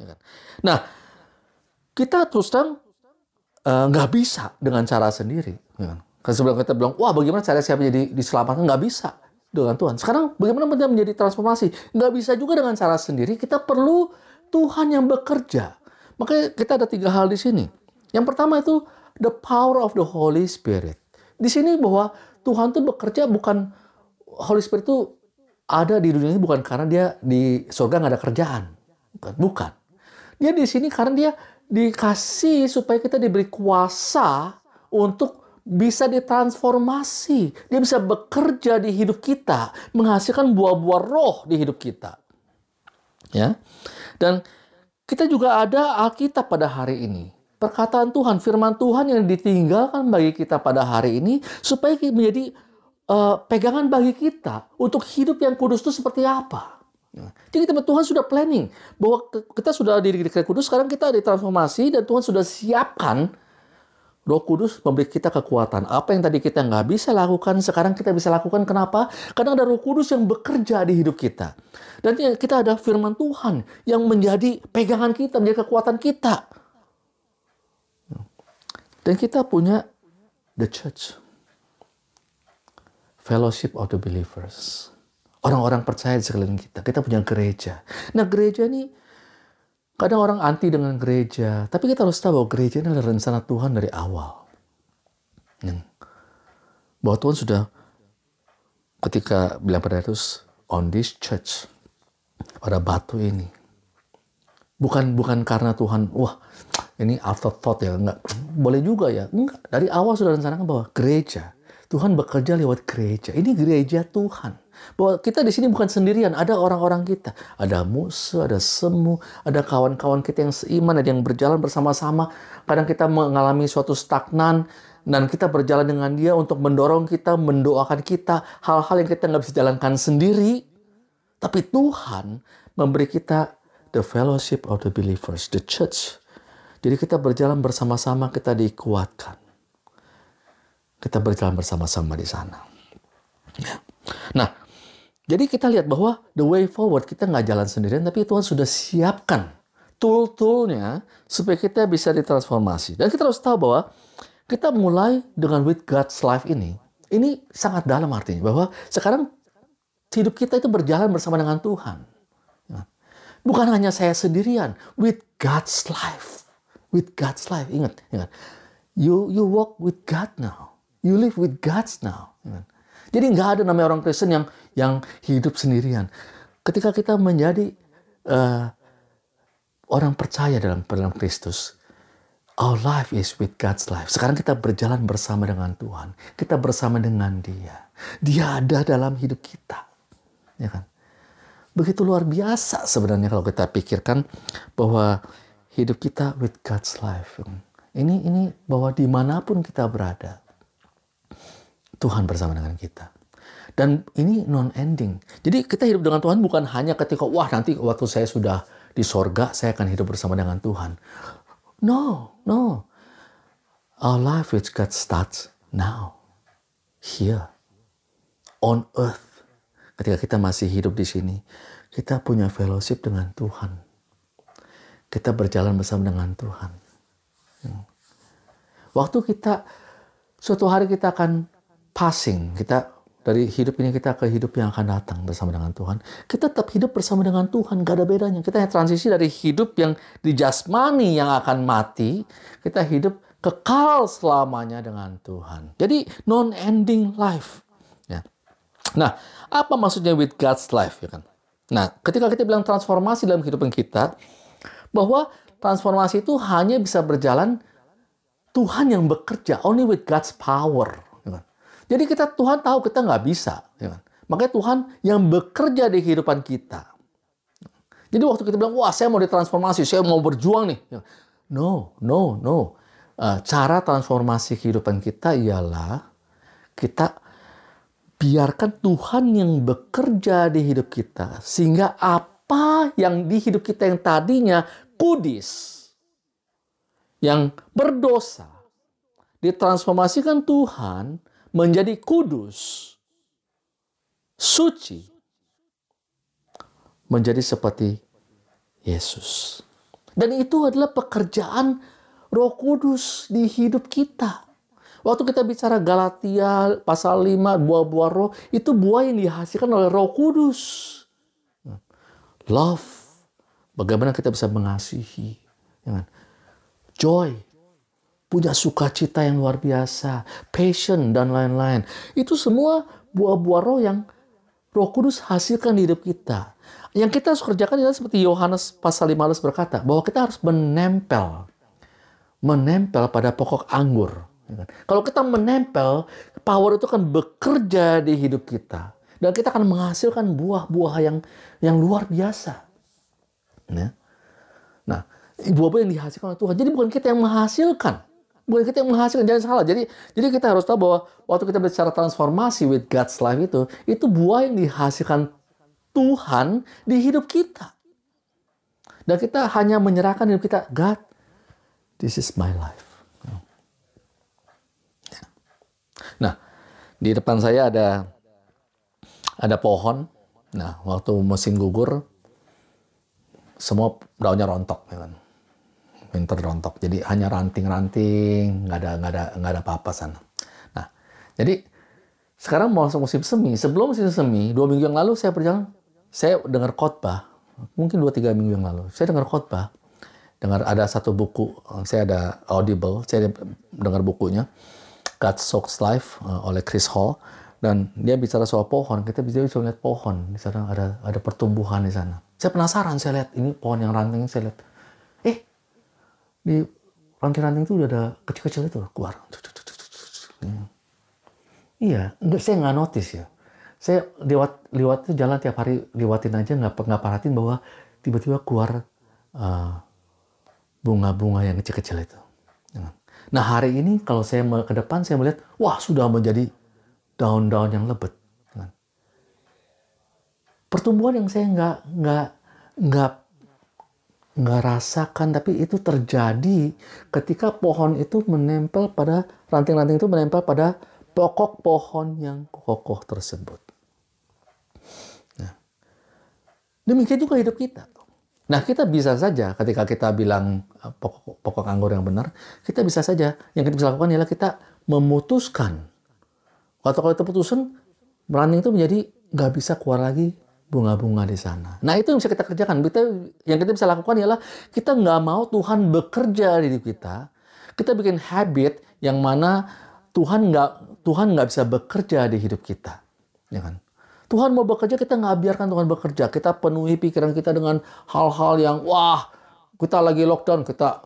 Ya kan? Nah, kita terus terang eh, nggak uh, bisa dengan cara sendiri. Ya kan? Karena sebelum kita bilang, wah bagaimana cara saya menjadi diselamatkan? Nggak bisa dengan Tuhan. Sekarang bagaimana menjadi transformasi? Nggak bisa juga dengan cara sendiri. Kita perlu Tuhan yang bekerja. Makanya kita ada tiga hal di sini. Yang pertama itu the power of the Holy Spirit. Di sini bahwa Tuhan itu bekerja bukan Holy Spirit itu ada di dunia ini bukan karena dia di surga nggak ada kerjaan. Bukan. bukan. Dia di sini karena dia dikasih supaya kita diberi kuasa untuk bisa ditransformasi. Dia bisa bekerja di hidup kita, menghasilkan buah-buah roh di hidup kita. Ya. Dan kita juga ada Alkitab pada hari ini. Perkataan Tuhan, firman Tuhan yang ditinggalkan bagi kita pada hari ini supaya menjadi uh, pegangan bagi kita untuk hidup yang kudus itu seperti apa. Jadi teman Tuhan sudah planning bahwa kita sudah diri kita kudus, sekarang kita ditransformasi dan Tuhan sudah siapkan Roh Kudus memberi kita kekuatan. Apa yang tadi kita nggak bisa lakukan, sekarang kita bisa lakukan. Kenapa? Karena ada Roh Kudus yang bekerja di hidup kita. Dan kita ada firman Tuhan yang menjadi pegangan kita, menjadi kekuatan kita. Dan kita punya the church. Fellowship of the believers. Orang-orang percaya di sekeliling kita. Kita punya gereja. Nah gereja ini Kadang orang anti dengan gereja, tapi kita harus tahu bahwa gereja ini adalah rencana Tuhan dari awal. Bahwa Tuhan sudah ketika bilang pada Yesus, on this church, pada batu ini. Bukan bukan karena Tuhan, wah ini afterthought ya, enggak. Boleh juga ya, enggak. Dari awal sudah rencanakan bahwa gereja, Tuhan bekerja lewat gereja. Ini gereja Tuhan. Bahwa kita di sini bukan sendirian, ada orang-orang kita. Ada musuh, ada semu, ada kawan-kawan kita yang seiman, ada yang berjalan bersama-sama. Kadang kita mengalami suatu stagnan, dan kita berjalan dengan dia untuk mendorong kita, mendoakan kita, hal-hal yang kita nggak bisa jalankan sendiri. Tapi Tuhan memberi kita the fellowship of the believers, the church. Jadi kita berjalan bersama-sama, kita dikuatkan. Kita berjalan bersama-sama di sana. Nah, jadi kita lihat bahwa the way forward kita nggak jalan sendirian, tapi Tuhan sudah siapkan tool-toolnya supaya kita bisa ditransformasi. Dan kita harus tahu bahwa kita mulai dengan with God's life ini, ini sangat dalam artinya bahwa sekarang hidup kita itu berjalan bersama dengan Tuhan. Ya. Bukan hanya saya sendirian, with God's life, with God's life. Ingat, ingat, you you walk with God now, you live with God's now. Jadi nggak ada namanya orang Kristen yang yang hidup sendirian. Ketika kita menjadi uh, orang percaya dalam dalam Kristus, Our life is with God's life. Sekarang kita berjalan bersama dengan Tuhan. Kita bersama dengan Dia. Dia ada dalam hidup kita. Ya kan? Begitu luar biasa sebenarnya kalau kita pikirkan bahwa hidup kita with God's life. Ini ini bahwa di mana pun kita berada, Tuhan bersama dengan kita. Dan ini non-ending. Jadi kita hidup dengan Tuhan bukan hanya ketika, wah nanti waktu saya sudah di sorga, saya akan hidup bersama dengan Tuhan. No, no. Our life with God starts now. Here. On earth. Ketika kita masih hidup di sini, kita punya fellowship dengan Tuhan. Kita berjalan bersama dengan Tuhan. Waktu kita, suatu hari kita akan passing, kita dari hidup ini kita ke hidup yang akan datang bersama dengan Tuhan. Kita tetap hidup bersama dengan Tuhan, gak ada bedanya. Kita hanya transisi dari hidup yang di jasmani yang akan mati, kita hidup kekal selamanya dengan Tuhan. Jadi non-ending life. Ya. Nah, apa maksudnya with God's life ya kan? Nah, ketika kita bilang transformasi dalam kehidupan kita, bahwa transformasi itu hanya bisa berjalan Tuhan yang bekerja, only with God's power. Jadi kita Tuhan tahu kita nggak bisa. Ya kan? Makanya Tuhan yang bekerja di kehidupan kita. Jadi waktu kita bilang, wah saya mau ditransformasi, saya mau berjuang nih. Ya. No, no, no. Uh, cara transformasi kehidupan kita ialah kita biarkan Tuhan yang bekerja di hidup kita. Sehingga apa yang di hidup kita yang tadinya kudis, yang berdosa, ditransformasikan Tuhan menjadi kudus, suci, menjadi seperti Yesus. Dan itu adalah pekerjaan Roh Kudus di hidup kita. Waktu kita bicara Galatia pasal 5 buah-buah roh, itu buah yang dihasilkan oleh Roh Kudus. Love, bagaimana kita bisa mengasihi. Joy, punya sukacita yang luar biasa, passion dan lain-lain. Itu semua buah-buah roh yang Roh Kudus hasilkan di hidup kita. Yang kita harus kerjakan adalah seperti Yohanes pasal 15 berkata, bahwa kita harus menempel. Menempel pada pokok anggur. Kalau kita menempel, power itu akan bekerja di hidup kita. Dan kita akan menghasilkan buah-buah yang yang luar biasa. Ya. Nah, buah-buah yang dihasilkan oleh Tuhan. Jadi bukan kita yang menghasilkan bukan kita yang menghasilkan jangan salah. Jadi jadi kita harus tahu bahwa waktu kita bicara transformasi with God's life itu itu buah yang dihasilkan Tuhan di hidup kita. Dan kita hanya menyerahkan hidup kita God this is my life. Ya. nah di depan saya ada ada pohon. Nah waktu musim gugur semua daunnya rontok ya kan winter rontok. Jadi hanya ranting-ranting, nggak ada nggak ada nggak ada apa-apa sana. Nah, jadi sekarang mau musim semi. Sebelum musim semi, dua minggu yang lalu saya berjalan, saya dengar khotbah, mungkin dua tiga minggu yang lalu, saya dengar khotbah, dengar ada satu buku, saya ada audible, saya dengar bukunya, God Soaks Life eh, oleh Chris Hall, dan dia bicara soal pohon. Kita bisa bisa lihat pohon di sana ada ada pertumbuhan di sana. Saya penasaran, saya lihat ini pohon yang ranting, saya lihat di ranting-ranting itu udah ada kecil-kecil itu keluar. Iya, enggak saya nggak notice ya. Saya lewat lewat itu jalan tiap hari lewatin aja nggak nggak perhatiin bahwa tiba-tiba keluar bunga bunga-bunga yang kecil-kecil itu. Nah hari ini kalau saya ke depan saya melihat wah sudah menjadi daun-daun yang lebat. Pertumbuhan yang saya nggak nggak nggak nggak rasakan tapi itu terjadi ketika pohon itu menempel pada ranting-ranting itu menempel pada pokok pohon yang kokoh tersebut. Nah, demikian juga hidup kita. Nah, kita bisa saja ketika kita bilang eh, pokok, pokok anggur yang benar, kita bisa saja yang kita bisa lakukan adalah kita memutuskan. Atau kalau itu putusan, ranting itu menjadi nggak bisa keluar lagi bunga-bunga di sana. Nah itu yang bisa kita kerjakan. Kita, yang kita bisa lakukan ialah kita nggak mau Tuhan bekerja di hidup kita. Kita bikin habit yang mana Tuhan nggak Tuhan nggak bisa bekerja di hidup kita, ya kan? Tuhan mau bekerja kita nggak biarkan Tuhan bekerja. Kita penuhi pikiran kita dengan hal-hal yang wah kita lagi lockdown kita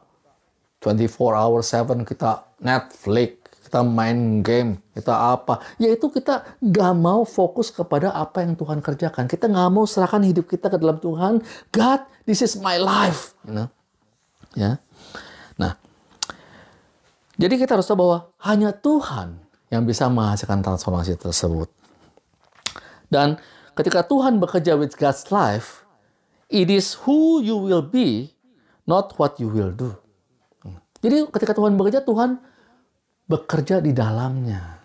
24 hour 7 kita Netflix, kita main game, kita apa. Yaitu kita nggak mau fokus kepada apa yang Tuhan kerjakan. Kita nggak mau serahkan hidup kita ke dalam Tuhan. God, this is my life. You know? Ya. Nah, jadi kita harus tahu bahwa hanya Tuhan yang bisa menghasilkan transformasi tersebut. Dan ketika Tuhan bekerja with God's life, it is who you will be, not what you will do. Jadi ketika Tuhan bekerja, Tuhan bekerja di dalamnya.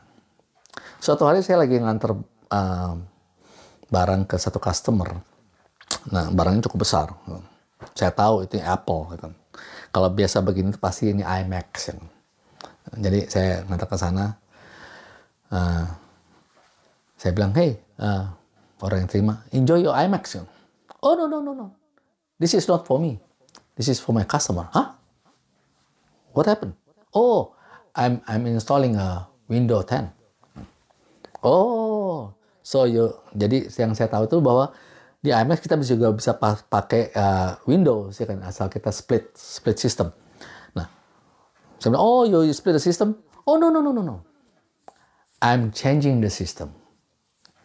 Suatu hari saya lagi nganter uh, barang ke satu customer. Nah, barangnya cukup besar. Saya tahu itu Apple. Gitu. Kalau biasa begini pasti ini iMac. Ya. Jadi saya ngantar ke sana. Uh, saya bilang, hey, uh, orang yang terima, enjoy your iMac. Ya. Oh, no, no, no, no. This is not for me. This is for my customer. Hah? What happened? Oh, I'm I'm installing a Windows 10. Oh, so you jadi yang saya tahu itu bahwa di IMAX kita juga bisa pakai uh, Windows ya kan asal kita split split system. Nah, saya bilang, oh you split the system? Oh no no no no no. I'm changing the system.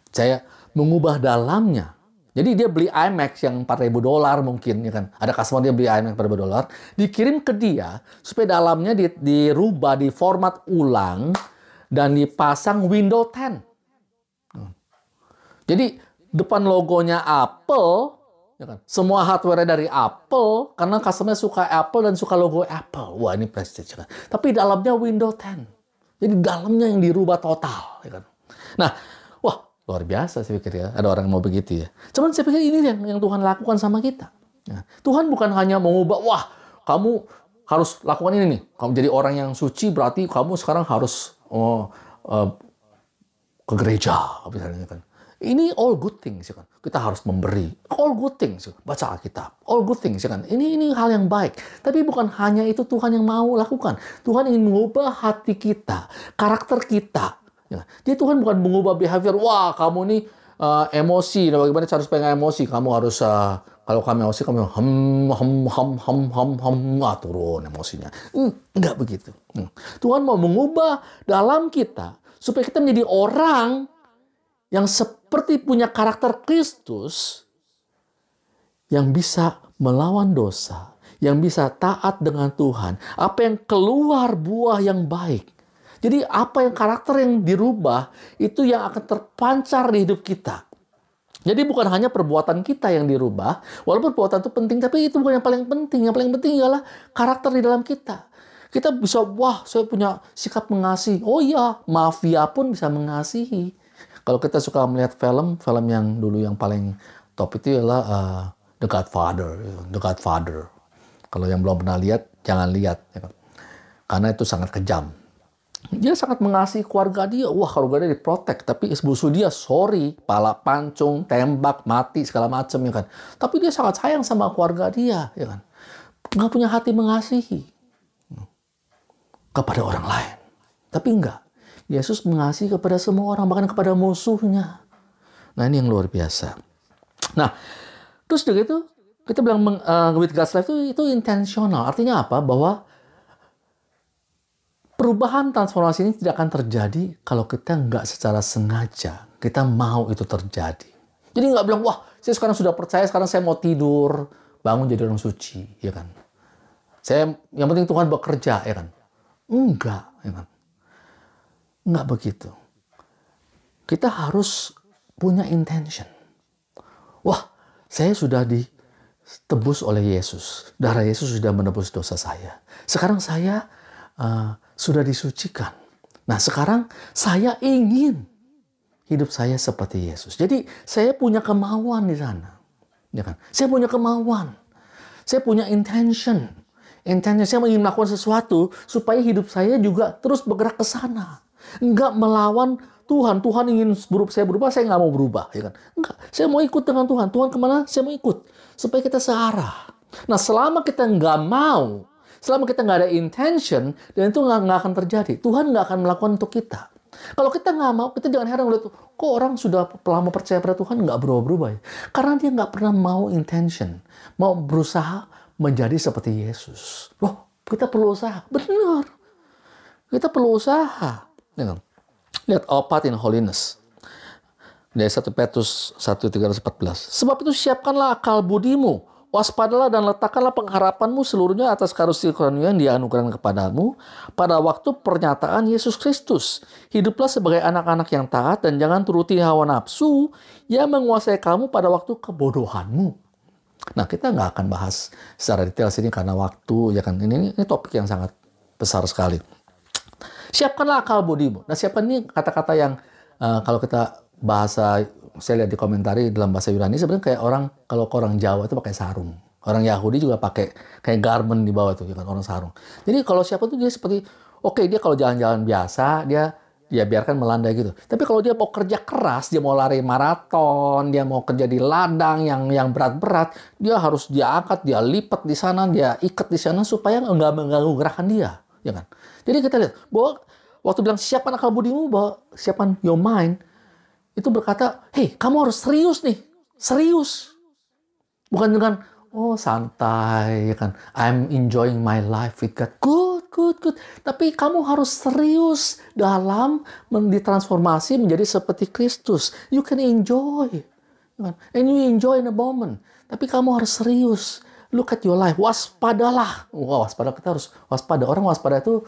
Saya mengubah dalamnya jadi dia beli IMAX yang 4000 dolar mungkin ya kan. Ada customer dia beli IMAX 4000 dolar, dikirim ke dia supaya dalamnya di, dirubah, di format ulang dan dipasang Windows 10. Hmm. Jadi depan logonya Apple, ya kan? Semua hardware dari Apple karena customer suka Apple dan suka logo Apple. Wah, ini prestige kan. Tapi dalamnya Windows 10. Jadi dalamnya yang dirubah total, ya kan. Nah, Luar biasa saya pikir ya, ada orang yang mau begitu ya. Cuman saya pikir ini yang, yang Tuhan lakukan sama kita. Ya. Tuhan bukan hanya mengubah, wah kamu harus lakukan ini nih. Kamu jadi orang yang suci berarti kamu sekarang harus oh, uh, ke gereja misalnya kan. Ini all good things ya kan. Kita harus memberi all good things. Baca Alkitab, all good things ya kan. Ini ini hal yang baik. Tapi bukan hanya itu Tuhan yang mau lakukan. Tuhan ingin mengubah hati kita, karakter kita, Ya. Jadi Tuhan bukan mengubah behavior, wah kamu nih uh, emosi, nah bagaimana cara supaya emosi? Kamu harus uh, kalau kamu emosi kamu hem hem hem hem hem hem ah, turun emosinya. Enggak begitu. Hmm. Tuhan mau mengubah dalam kita supaya kita menjadi orang yang seperti punya karakter Kristus yang bisa melawan dosa, yang bisa taat dengan Tuhan, apa yang keluar buah yang baik jadi apa yang karakter yang dirubah itu yang akan terpancar di hidup kita. Jadi bukan hanya perbuatan kita yang dirubah, walaupun perbuatan itu penting, tapi itu bukan yang paling penting. Yang paling penting adalah karakter di dalam kita. Kita bisa, wah saya punya sikap mengasihi. Oh iya, mafia pun bisa mengasihi. Kalau kita suka melihat film, film yang dulu yang paling top itu adalah uh, The Godfather. The Godfather. Kalau yang belum pernah lihat, jangan lihat. Ya kan? Karena itu sangat kejam dia sangat mengasihi keluarga dia. Wah, keluarga dia diprotek. Tapi musuh dia, sorry, pala pancung, tembak, mati, segala macam ya kan. Tapi dia sangat sayang sama keluarga dia, ya kan. Nggak punya hati mengasihi kepada orang lain. Tapi enggak. Yesus mengasihi kepada semua orang, bahkan kepada musuhnya. Nah, ini yang luar biasa. Nah, terus juga itu, kita bilang uh, with God's life itu, itu intensional. Artinya apa? Bahwa Perubahan transformasi ini tidak akan terjadi kalau kita nggak secara sengaja, kita mau itu terjadi. Jadi nggak bilang, wah saya sekarang sudah percaya, sekarang saya mau tidur, bangun jadi orang suci, ya kan. Saya, yang penting Tuhan bekerja, ya kan. Enggak, ya kan. Enggak begitu. Kita harus punya intention. Wah, saya sudah ditebus oleh Yesus. Darah Yesus sudah menebus dosa saya. Sekarang saya uh, sudah disucikan. Nah sekarang saya ingin hidup saya seperti Yesus. Jadi saya punya kemauan di sana. Ya kan? Saya punya kemauan. Saya punya intention. Intention saya ingin melakukan sesuatu supaya hidup saya juga terus bergerak ke sana. Enggak melawan Tuhan. Tuhan ingin berubah, saya berubah, saya nggak mau berubah. Ya kan? Enggak, saya mau ikut dengan Tuhan. Tuhan ke mana? Saya mau ikut. Supaya kita searah. Nah selama kita nggak mau Selama kita nggak ada intention, dan itu nggak akan terjadi. Tuhan nggak akan melakukan untuk kita. Kalau kita nggak mau, kita jangan heran lihat kok orang sudah lama percaya pada Tuhan nggak berubah-berubah ya. Karena dia nggak pernah mau intention, mau berusaha menjadi seperti Yesus. Loh, Kita perlu usaha. Benar. Kita perlu usaha. Kan? Lihat our in holiness. Dari 1 Petrus 1.314. Sebab itu siapkanlah akal budimu. Waspadalah dan letakkanlah pengharapanmu seluruhnya atas karunia karunia yang dianugerahkan kepadamu pada waktu pernyataan Yesus Kristus. Hiduplah sebagai anak-anak yang taat dan jangan turuti hawa nafsu yang menguasai kamu pada waktu kebodohanmu. Nah kita nggak akan bahas secara detail sini karena waktu ya kan ini, ini topik yang sangat besar sekali. Siapkanlah akal budimu. Nah siapkan ini kata-kata yang uh, kalau kita bahasa saya lihat di komentari dalam bahasa Yunani sebenarnya kayak orang kalau orang Jawa itu pakai sarung. Orang Yahudi juga pakai kayak garment di bawah itu, ya kan orang sarung. Jadi kalau siapa tuh dia seperti oke okay, dia kalau jalan-jalan biasa dia dia biarkan melandai gitu. Tapi kalau dia mau kerja keras, dia mau lari maraton, dia mau kerja di ladang yang yang berat-berat, dia harus dia angkat, dia lipat di sana, dia ikat di sana supaya nggak mengganggu gerakan dia, ya kan? Jadi kita lihat bahwa waktu bilang siapkan akal budimu, bahwa siapkan your mind, itu berkata, hei kamu harus serius nih, serius. Bukan dengan, oh santai, ya kan, I'm enjoying my life with God. Good, good, good. Tapi kamu harus serius dalam ditransformasi menjadi seperti Kristus. You can enjoy. Ya kan? And you enjoy in a moment. Tapi kamu harus serius. Look at your life. Waspadalah. Wah, waspada kita harus waspada. Orang waspada itu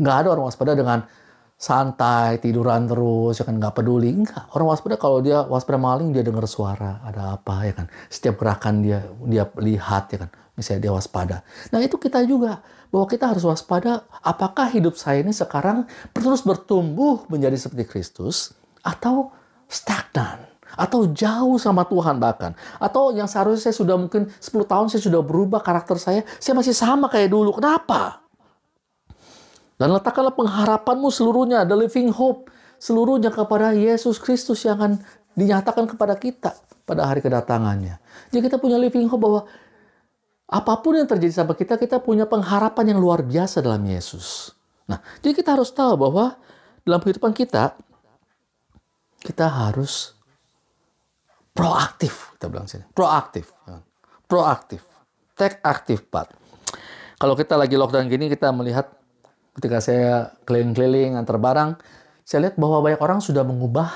nggak ada orang waspada dengan santai, tiduran terus, ya kan nggak peduli. Enggak. Orang waspada kalau dia waspada maling dia dengar suara, ada apa ya kan. Setiap gerakan dia dia lihat ya kan. Misalnya dia waspada. Nah itu kita juga bahwa kita harus waspada. Apakah hidup saya ini sekarang terus bertumbuh menjadi seperti Kristus atau stagnan? Atau jauh sama Tuhan bahkan. Atau yang seharusnya saya sudah mungkin 10 tahun saya sudah berubah karakter saya. Saya masih sama kayak dulu. Kenapa? Dan letakkanlah pengharapanmu seluruhnya, the living hope, seluruhnya kepada Yesus Kristus yang akan dinyatakan kepada kita pada hari kedatangannya. Jadi kita punya living hope bahwa apa pun yang terjadi sama kita, kita punya pengharapan yang luar biasa dalam Yesus. Nah, jadi kita harus tahu bahwa dalam kehidupan kita, kita harus proaktif, kita bilang sini. Proaktif. Proaktif. Take active part. Kalau kita lagi lockdown gini, kita melihat ketika saya keliling-keliling antar barang, saya lihat bahwa banyak orang sudah mengubah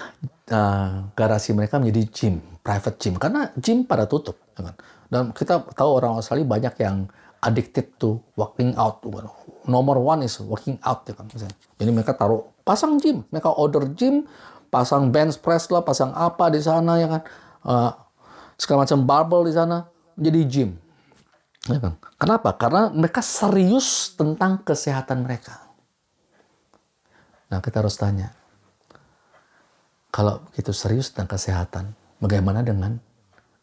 uh, garasi mereka menjadi gym, private gym, karena gym pada tutup. Ya kan? Dan kita tahu orang Australia banyak yang addicted to working out. Nomor one is working out. Ya kan? Jadi mereka taruh, pasang gym, mereka order gym, pasang bench press lah, pasang apa di sana ya kan, uh, segala macam barbell di sana, jadi gym. Ya kan? Kenapa? Karena mereka serius tentang kesehatan mereka. Nah, kita harus tanya, kalau begitu serius tentang kesehatan, bagaimana dengan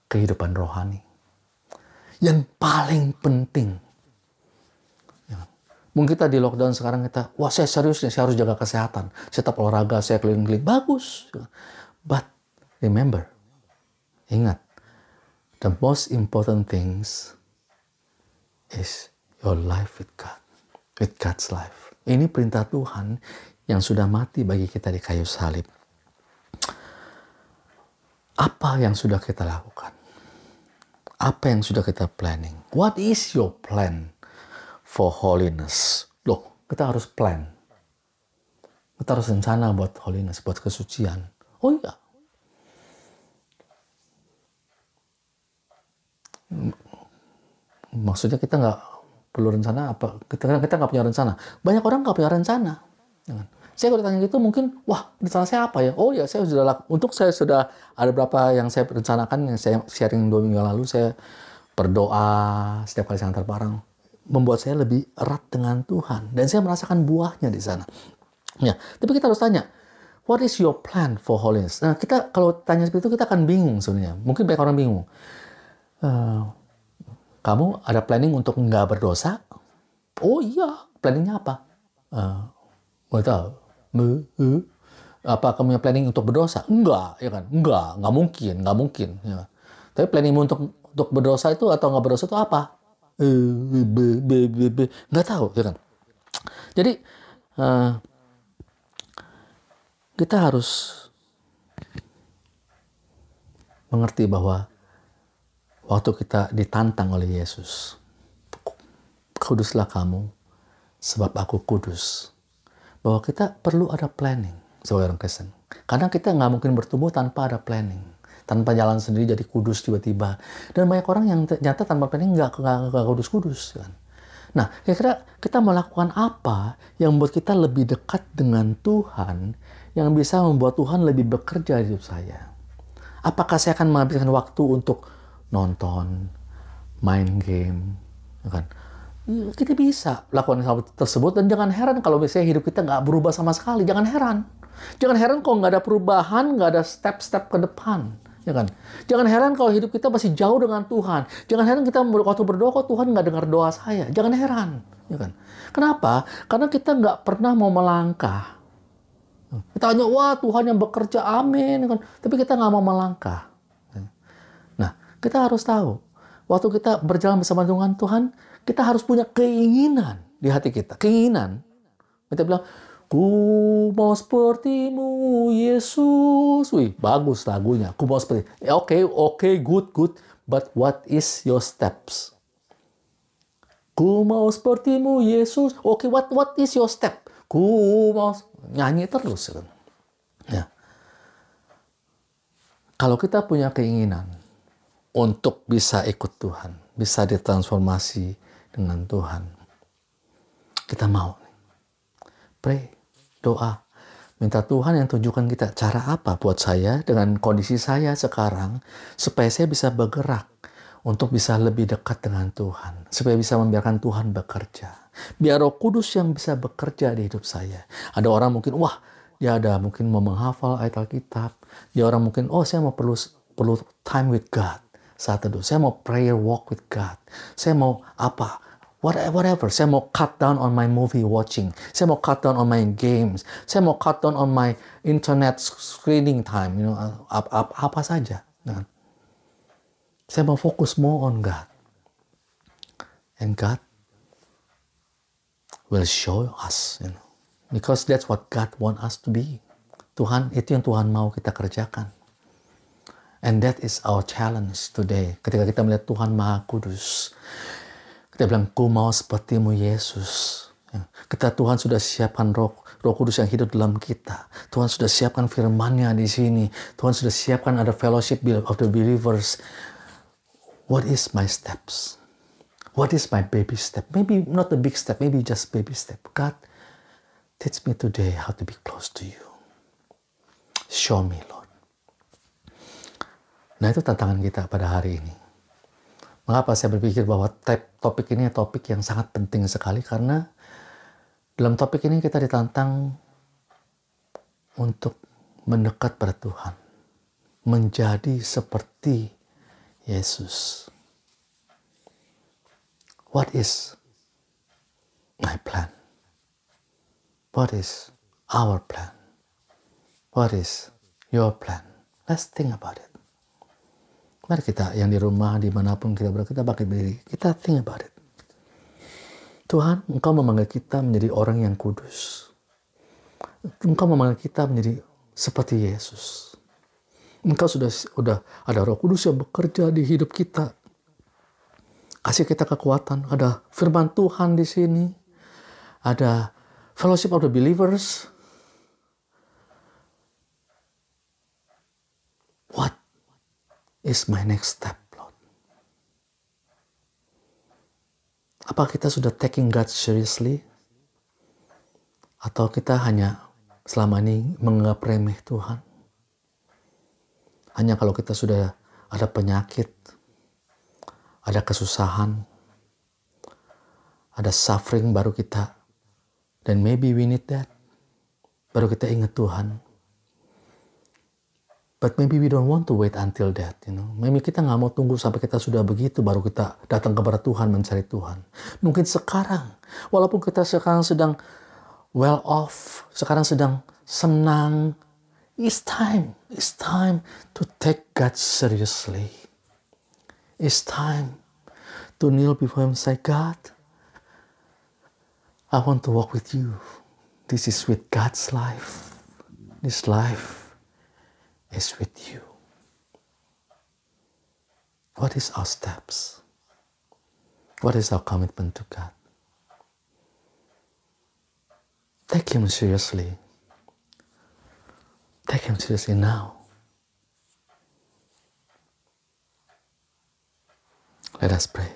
kehidupan rohani? Yang paling penting. Ya. Mungkin kita di lockdown sekarang kita, wah saya serius nih, saya harus jaga kesehatan. Saya tetap olahraga, saya keliling-keliling. Bagus. But remember, ingat, the most important things is your life with God, with God's life. Ini perintah Tuhan yang sudah mati bagi kita di kayu salib. Apa yang sudah kita lakukan? Apa yang sudah kita planning? What is your plan for holiness? Loh, kita harus plan. Kita harus rencana buat holiness, buat kesucian. Oh iya. Maksudnya kita nggak perlu rencana apa? Kita kita nggak punya rencana. Banyak orang nggak punya rencana ya kan? saya kalau ditanya gitu mungkin wah rencana saya apa ya? Oh ya saya sudah laku. untuk saya sudah ada berapa yang saya rencanakan yang saya sharing dua minggu lalu saya berdoa setiap kali saya antar barang membuat saya lebih erat dengan Tuhan. Dan saya merasakan buahnya di sana. Ya tapi kita harus tanya what is your plan for holiness? Nah kita kalau tanya seperti itu kita akan bingung sebenarnya. Mungkin banyak orang bingung. Uh, kamu ada planning untuk nggak berdosa? Oh iya, planningnya apa? Uh, tahu. Uh, apa kamu punya planning untuk berdosa? Enggak, ya kan? Enggak, nggak mungkin, nggak mungkin. Ya. Tapi planningmu untuk untuk berdosa itu atau nggak berdosa itu apa? Uh, be. Nggak tahu, ya kan? Jadi uh, kita harus mengerti bahwa waktu kita ditantang oleh Yesus. Kuduslah kamu sebab aku kudus. Bahwa kita perlu ada planning sebagai orang Kristen. Karena kita nggak mungkin bertumbuh tanpa ada planning. Tanpa jalan sendiri jadi kudus tiba-tiba. Dan banyak orang yang ternyata tanpa planning nggak, kudus-kudus. Kan? Nah, kira-kira kita melakukan apa yang membuat kita lebih dekat dengan Tuhan, yang bisa membuat Tuhan lebih bekerja di hidup saya? Apakah saya akan menghabiskan waktu untuk nonton, main game, ya kan? Kita bisa lakukan hal tersebut dan jangan heran kalau misalnya hidup kita nggak berubah sama sekali. Jangan heran. Jangan heran kalau nggak ada perubahan, nggak ada step-step ke depan ya kan? Jangan heran kalau hidup kita masih jauh dengan Tuhan. Jangan heran kita waktu berdoa kok Tuhan nggak dengar doa saya. Jangan heran, ya kan? Kenapa? Karena kita nggak pernah mau melangkah. Kita hanya wah Tuhan yang bekerja, amin, ya kan? Tapi kita nggak mau melangkah. Kita harus tahu waktu kita berjalan bersama dengan Tuhan, kita harus punya keinginan di hati kita, keinginan. Kita bilang, Ku mau sepertimu, Yesus. Wih, bagus lagunya. Ku mau seperti. Oke, okay, oke, okay, good, good. But what is your steps? Ku mau sepertimu, Yesus. Oke, okay, what what is your step? Ku mau nyanyi terus. Ya. Kalau kita punya keinginan untuk bisa ikut Tuhan, bisa ditransformasi dengan Tuhan, kita mau. Pray doa. Minta Tuhan yang tunjukkan kita cara apa buat saya dengan kondisi saya sekarang supaya saya bisa bergerak untuk bisa lebih dekat dengan Tuhan. Supaya bisa membiarkan Tuhan bekerja. Biar roh kudus yang bisa bekerja di hidup saya. Ada orang mungkin, wah dia ada mungkin mau menghafal ayat Alkitab. Dia orang mungkin, oh saya mau perlu perlu time with God saat itu. Saya mau prayer walk with God. Saya mau apa? whatever. Saya mau cut down on my movie watching. Saya mau cut down on my games. Saya mau cut down on my internet screening time. You know, apa, apa, apa saja. Nah, saya mau fokus more on God. And God will show us, you know. Because that's what God want us to be. Tuhan, itu yang Tuhan mau kita kerjakan. And that is our challenge today. Ketika kita melihat Tuhan Maha Kudus. Dia bilang, ku mau sepertimu Yesus. Ya. Kita Tuhan sudah siapkan roh, roh kudus yang hidup dalam kita. Tuhan sudah siapkan firmannya di sini. Tuhan sudah siapkan ada fellowship of the believers. What is my steps? What is my baby step? Maybe not a big step, maybe just baby step. God, teach me today how to be close to you. Show me, Lord. Nah itu tantangan kita pada hari ini. Mengapa saya berpikir bahwa topik ini topik yang sangat penting sekali karena dalam topik ini kita ditantang untuk mendekat pada Tuhan, menjadi seperti Yesus. What is my plan? What is our plan? What is your plan? Let's think about it. Mari kita yang di rumah, di mana pun kita berada, kita pakai berdiri. Kita think about it. Tuhan, Engkau memanggil kita menjadi orang yang kudus. Engkau memanggil kita menjadi seperti Yesus. Engkau sudah sudah ada Roh Kudus yang bekerja di hidup kita. Kasih kita kekuatan. Ada firman Tuhan di sini. Ada fellowship of the believers. What is my next step, Lord? Apa kita sudah taking God seriously? Atau kita hanya selama ini menganggap remeh Tuhan? Hanya kalau kita sudah ada penyakit, ada kesusahan, ada suffering baru kita, dan maybe we need that. Baru kita ingat Tuhan. But maybe we don't want to wait until that, you know. Maybe kita nggak mau tunggu sampai kita sudah begitu baru kita datang kepada Tuhan mencari Tuhan. Mungkin sekarang, walaupun kita sekarang sedang well off, sekarang sedang senang, it's time, it's time to take God seriously. It's time to kneel before Him and say, God, I want to walk with you. This is with God's life. This life is with you. What is our steps? What is our commitment to God? Take Him seriously. Take Him seriously now. Let us pray.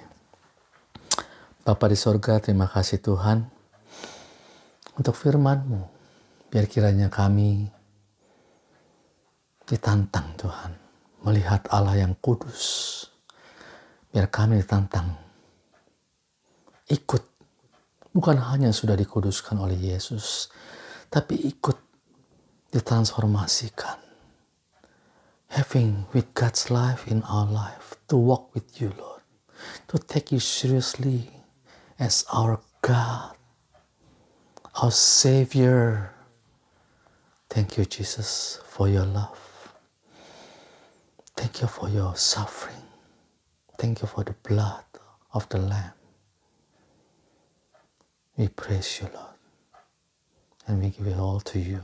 Bapa di sorga, terima kasih Tuhan untuk firman-Mu. Biar kiranya kami ditantang Tuhan. Melihat Allah yang kudus. Biar kami ditantang. Ikut. Bukan hanya sudah dikuduskan oleh Yesus. Tapi ikut ditransformasikan. Having with God's life in our life. To walk with you Lord. To take you seriously as our God. Our Savior. Thank you Jesus for your love. Thank you for your suffering. Thank you for the blood of the Lamb. We praise you, Lord. And we give it all to you.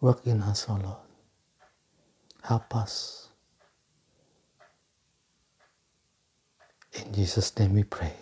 Work in us, O Lord. Help us. In Jesus' name we pray.